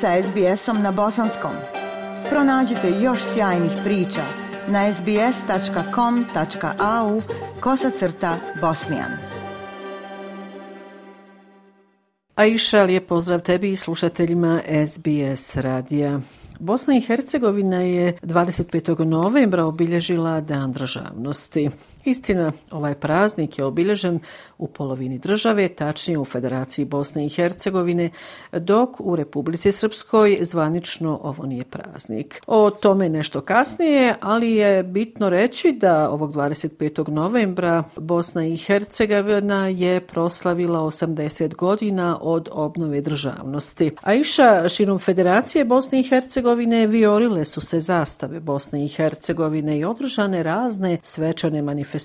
sa SBS-om na bosanskom. Pronađite još sjajnih priča na sbs.com.au kosacrta bosnijan. Aisha, lijep pozdrav tebi i slušateljima SBS radija. Bosna i Hercegovina je 25. novembra obilježila Dan državnosti. Istina, ovaj praznik je obilježen u polovini države, tačnije u Federaciji Bosne i Hercegovine, dok u Republici Srpskoj zvanično ovo nije praznik. O tome nešto kasnije, ali je bitno reći da ovog 25. novembra Bosna i Hercegovina je proslavila 80 godina od obnove državnosti. A iša širom Federacije Bosne i Hercegovine viorile su se zastave Bosne i Hercegovine i održane razne svečane manifestacije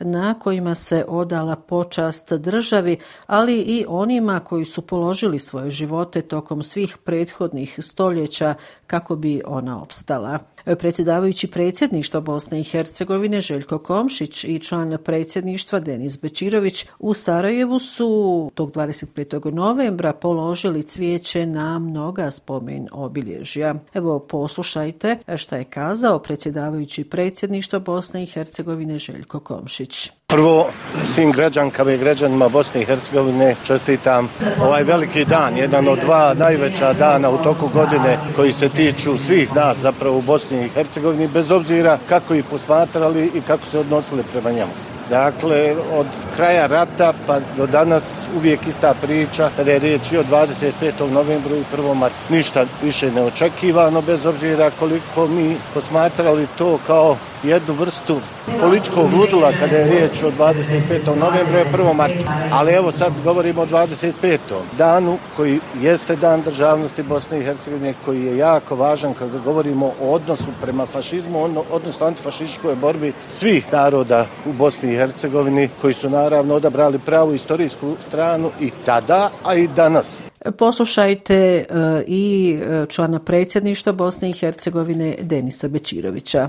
na kojima se odala odala počast državi, ali i onima koji su položili svoje živote tokom svih prethodnih stoljeća kako bi ona opstala. Predsjedavajući predsjedništva Bosne i Hercegovine Željko Komšić i član predsjedništva Denis Bečirović u Sarajevu su tog 25. novembra položili cvijeće na mnoga spomen obilježja. Evo poslušajte šta je kazao predsjedavajući predsjedništva Bosne i Hercegovine Željko Komšić. Prvo, svim građankama i građanima Bosne i Hercegovine čestitam ovaj veliki dan, jedan od dva najveća dana u toku godine koji se tiču svih nas zapravo u Bosni i Hercegovini, bez obzira kako ih posmatrali i kako se odnosili prema njemu. Dakle, od kraja rata pa do danas uvijek ista priča, kada je riječ i o 25. novembru i 1. marta. Ništa više neočekivano, bez obzira koliko mi posmatrali to kao jednu vrstu političkog ludula kada je riječ o 25. novembru i 1. martu. Ali evo sad govorimo o 25. danu koji jeste dan državnosti Bosne i Hercegovine koji je jako važan kada govorimo o odnosu prema fašizmu, odnosno antifašističkoj borbi svih naroda u Bosni i Hercegovini koji su naravno odabrali pravu istorijsku stranu i tada, a i danas. Poslušajte e, i e, člana predsjedništva Bosne i Hercegovine Denisa Bečirovića.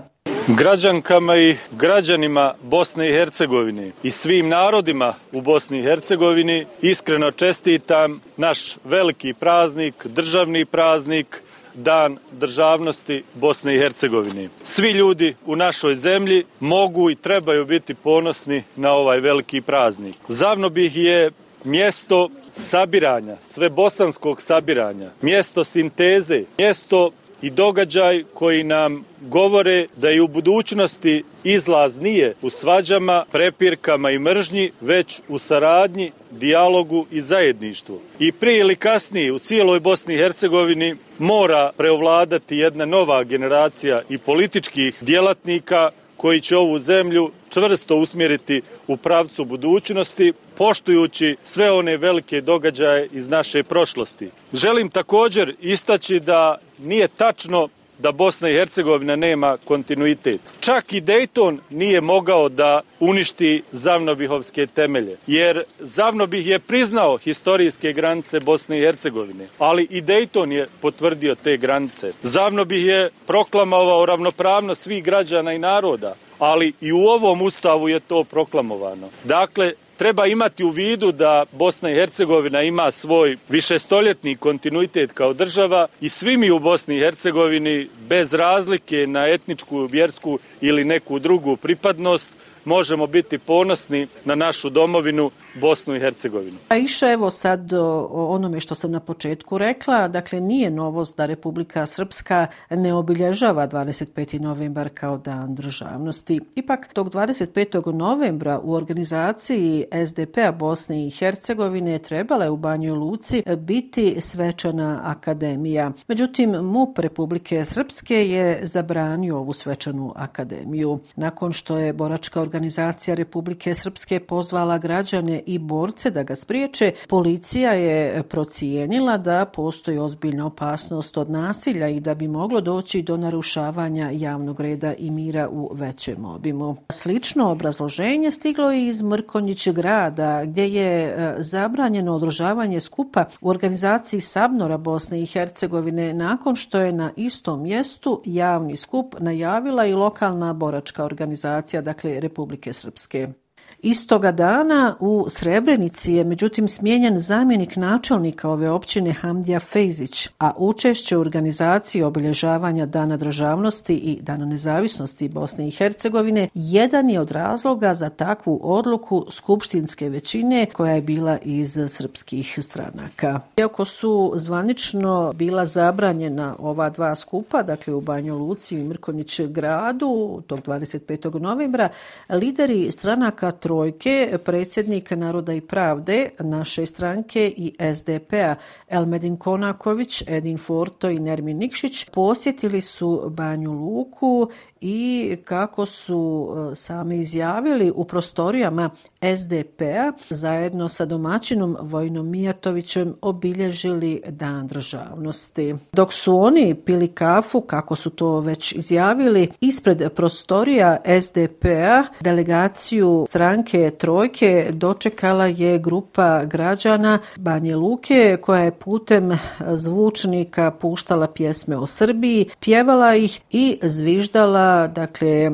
Građankama i građanima Bosne i Hercegovine i svim narodima u Bosni i Hercegovini iskreno čestitam naš veliki praznik, državni praznik, Dan državnosti Bosne i Hercegovine. Svi ljudi u našoj zemlji mogu i trebaju biti ponosni na ovaj veliki praznik. Zavno bih je mjesto sabiranja, sve bosanskog sabiranja, mjesto sinteze, mjesto i događaj koji nam govore da i u budućnosti izlaz nije u svađama, prepirkama i mržnji, već u saradnji, dijalogu i zajedništvu. I prije ili kasnije u cijeloj Bosni i Hercegovini mora preovladati jedna nova generacija i političkih djelatnika koji će ovu zemlju čvrsto usmjeriti u pravcu budućnosti, poštujući sve one velike događaje iz naše prošlosti. Želim također istaći da nije tačno da Bosna i Hercegovina nema kontinuitet. Čak i Dayton nije mogao da uništi Zavnobihovske temelje, jer Zavnobih je priznao historijske granice Bosne i Hercegovine, ali i Dayton je potvrdio te granice. Zavnobih je proklamovao ravnopravnost svih građana i naroda, ali i u ovom ustavu je to proklamovano. Dakle, treba imati u vidu da Bosna i Hercegovina ima svoj višestoljetni kontinuitet kao država i svi mi u Bosni i Hercegovini bez razlike na etničku, vjersku ili neku drugu pripadnost možemo biti ponosni na našu domovinu Bosnu i Hercegovinu. A iša evo sad o onome što sam na početku rekla, dakle nije novost da Republika Srpska ne obilježava 25. novembar kao dan državnosti. Ipak tog 25. novembra u organizaciji SDP-a Bosne i Hercegovine trebala je u Banjoj Luci biti svečana akademija. Međutim, MUP Republike Srpske je zabranio ovu svečanu akademiju. Nakon što je boračka organizacija organizacija Republike Srpske pozvala građane i borce da ga spriječe, policija je procijenila da postoji ozbiljna opasnost od nasilja i da bi moglo doći do narušavanja javnog reda i mira u većem obimu. Slično obrazloženje stiglo je iz Mrkonjić grada, gdje je e, zabranjeno održavanje skupa u organizaciji Sabnora Bosne i Hercegovine nakon što je na istom mjestu javni skup najavila i lokalna boračka organizacija, dakle Republike Srpske. Istoga dana u Srebrenici je međutim smijenjen zamjenik načelnika ove općine Hamdija Fejzić, a učešće u organizaciji obilježavanja Dana državnosti i Dana nezavisnosti Bosne i Hercegovine jedan je od razloga za takvu odluku skupštinske većine koja je bila iz srpskih stranaka. Iako su zvanično bila zabranjena ova dva skupa, dakle u Banju Luci i Mrkonjić gradu, tog 25. novembra, lideri stranaka Trojke, predsjednik Naroda i pravde, naše stranke i SDP-a Elmedin Konaković, Edin Forto i Nermin Nikšić posjetili su Banju Luku i kako su e, sami izjavili u prostorijama SDP-a zajedno sa domaćinom Vojnom Mijatovićem obilježili dan državnosti. Dok su oni pili kafu, kako su to već izjavili, ispred prostorija SDP-a delegaciju stranke Trojke dočekala je grupa građana Banje Luke koja je putem zvučnika puštala pjesme o Srbiji, pjevala ih i zviždala dakle e,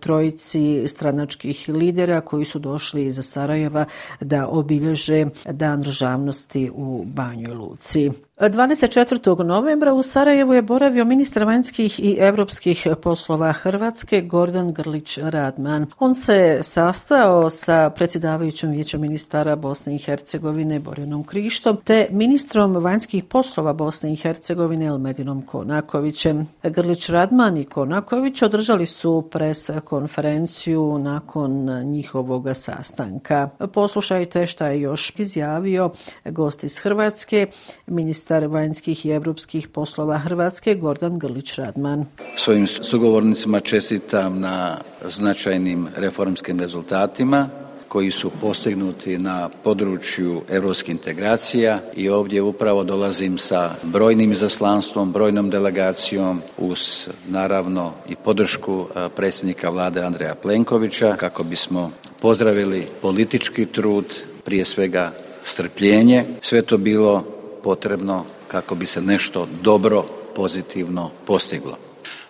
trojici stranačkih lidera koji su došli iz Sarajeva da obilježe dan državnosti u Banjoj Luci. 24. novembra u Sarajevu je boravio ministar vanjskih i evropskih poslova Hrvatske Gordon Grlić Radman. On se sastao sa predsjedavajućom vijećom ministara Bosne i Hercegovine Borjanom Krištom te ministrom vanjskih poslova Bosne i Hercegovine Elmedinom Konakovićem. Grlić Radman i Konaković održali su pres konferenciju nakon njihovog sastanka. Poslušajte šta je još izjavio gost iz Hrvatske, ministar ministar vanjskih i evropskih poslova Hrvatske Gordon Grlić-Radman. Svojim sugovornicima čestitam na značajnim reformskim rezultatima koji su postignuti na području evropskih integracija i ovdje upravo dolazim sa brojnim izaslanstvom, brojnom delegacijom uz naravno i podršku e, predsjednika vlade Andreja Plenkovića kako bismo pozdravili politički trud, prije svega strpljenje. Sve to bilo potrebno kako bi se nešto dobro, pozitivno postiglo.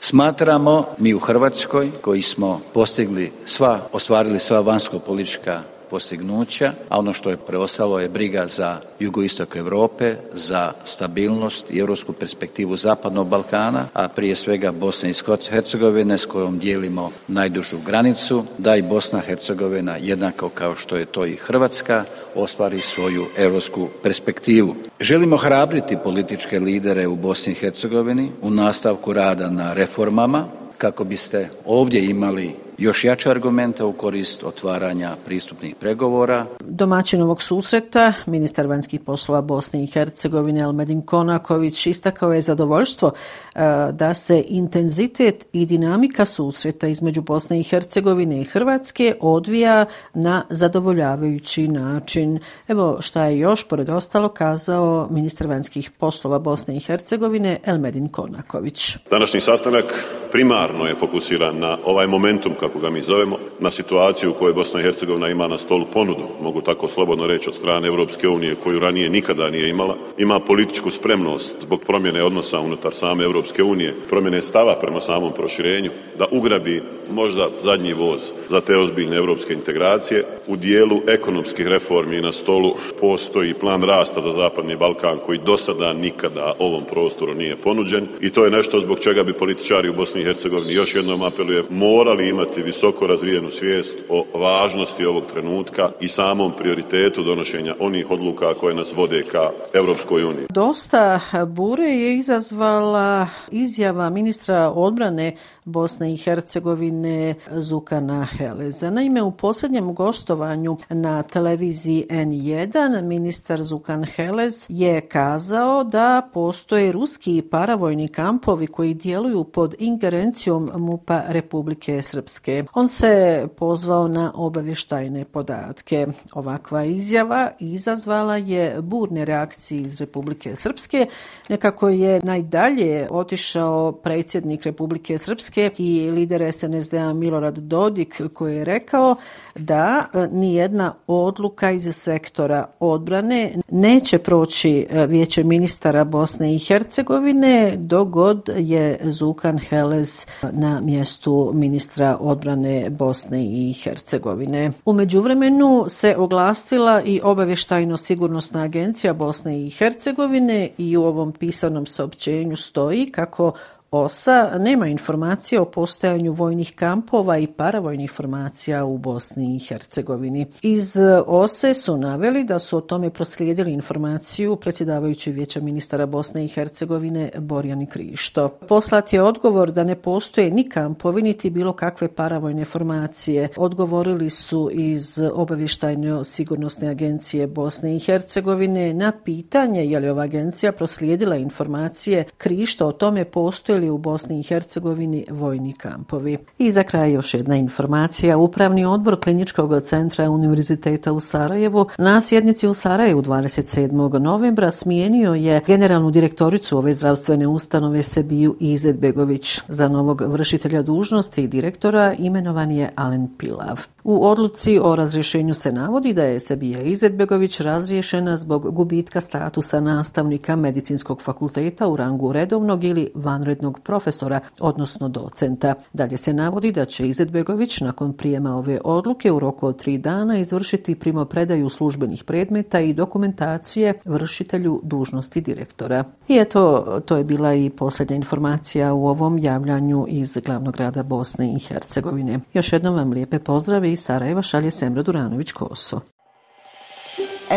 Smatramo mi u Hrvatskoj koji smo postigli sva, ostvarili sva vanjsko-politička postignuća, a ono što je preostalo je briga za jugoistok Evrope, za stabilnost i evropsku perspektivu Zapadnog Balkana, a prije svega Bosne i Hercegovine s kojom dijelimo najdužu granicu, da i Bosna i Hercegovina jednako kao što je to i Hrvatska, ostvari svoju evropsku perspektivu. Želimo hrabriti političke lidere u Bosni i Hercegovini u nastavku rada na reformama, kako biste ovdje imali još jače argumente u korist otvaranja pristupnih pregovora. Domaćin ovog susreta, ministar vanjskih poslova Bosne i Hercegovine Elmedin Konaković istakao je zadovoljstvo e, da se intenzitet i dinamika susreta između Bosne i Hercegovine i Hrvatske odvija na zadovoljavajući način. Evo šta je još pored ostalo kazao ministar vanjskih poslova Bosne i Hercegovine Elmedin Konaković. Današnji sastanak primarno je fokusiran na ovaj momentum kako ga mi zovemo, na situaciju u kojoj Bosna i Hercegovina ima na stolu ponudu, mogu tako slobodno reći od strane Europske unije, koju ranije nikada nije imala, ima političku spremnost zbog promjene odnosa unutar same Europske unije, promjene stava prema samom proširenju, da ugrabi možda zadnji voz za te ozbiljne evropske integracije. U dijelu ekonomskih reformi na stolu postoji plan rasta za Zapadni Balkan koji do sada nikada ovom prostoru nije ponuđen i to je nešto zbog čega bi političari u Bosni i Hercegovini još jednom apeluje morali imati imati visoko razvijenu svijest o važnosti ovog trenutka i samom prioritetu donošenja onih odluka koje nas vode ka Evropskoj uniji. Dosta bure je izazvala izjava ministra odbrane Bosne i Hercegovine Zukana Heleza. Naime, u posljednjem gostovanju na televiziji N1 ministar Zukan Helez je kazao da postoje ruski paravojni kampovi koji djeluju pod ingerencijom MUPA Republike Srpske. Hrvatske. On se pozvao na obavještajne podatke. Ovakva izjava izazvala je burne reakcije iz Republike Srpske. Nekako je najdalje otišao predsjednik Republike Srpske i lider SNSD-a Milorad Dodik koji je rekao da e, nijedna odluka iz sektora odbrane neće proći e, vijeće ministara Bosne i Hercegovine dogod je Zukan Helez na mjestu ministra odbrane odbrane Bosne i Hercegovine. U međuvremenu se oglasila i obavještajno sigurnosna agencija Bosne i Hercegovine i u ovom pisanom saopćenju stoji kako OSA nema informacije o postojanju vojnih kampova i paravojnih formacija u Bosni i Hercegovini. Iz OSE su naveli da su o tome proslijedili informaciju predsjedavajući vijeća ministara Bosne i Hercegovine Borjani Krišto. Poslat je odgovor da ne postoje ni kampovi niti bilo kakve paravojne formacije. Odgovorili su iz obavještajno sigurnosne agencije Bosne i Hercegovine na pitanje je li ova agencija proslijedila informacije Krišto o tome postoje li u Bosni i Hercegovini vojni kampovi. I za kraj još jedna informacija. Upravni odbor Kliničkog centra Univerziteta u Sarajevu na sjednici u Sarajevu 27. novembra smijenio je generalnu direktoricu ove zdravstvene ustanove Sebiju Izetbegović. Za novog vršitelja dužnosti i direktora imenovan je Alen Pilav. U odluci o razrješenju se navodi da je Sebija Izetbegović razriješena zbog gubitka statusa nastavnika medicinskog fakulteta u rangu redovnog ili vanrednog profesora, odnosno docenta. Dalje se navodi da će Izetbegović nakon prijema ove odluke u roku od tri dana izvršiti primopredaju službenih predmeta i dokumentacije vršitelju dužnosti direktora. I eto, to je bila i posljednja informacija u ovom javljanju iz glavnog grada Bosne i Hercegovine. Još jednom vam lijepe pozdrave iz Sarajeva šalje Semra Duranović-Koso.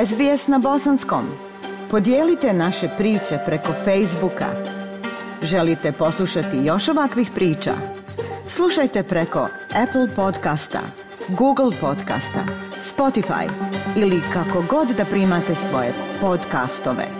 SBS na bosanskom. Podijelite naše priče preko Facebooka. Želite poslušati još ovakvih priča? Slušajte preko Apple podcasta, Google podcasta, Spotify ili kako god da primate svoje podcastove.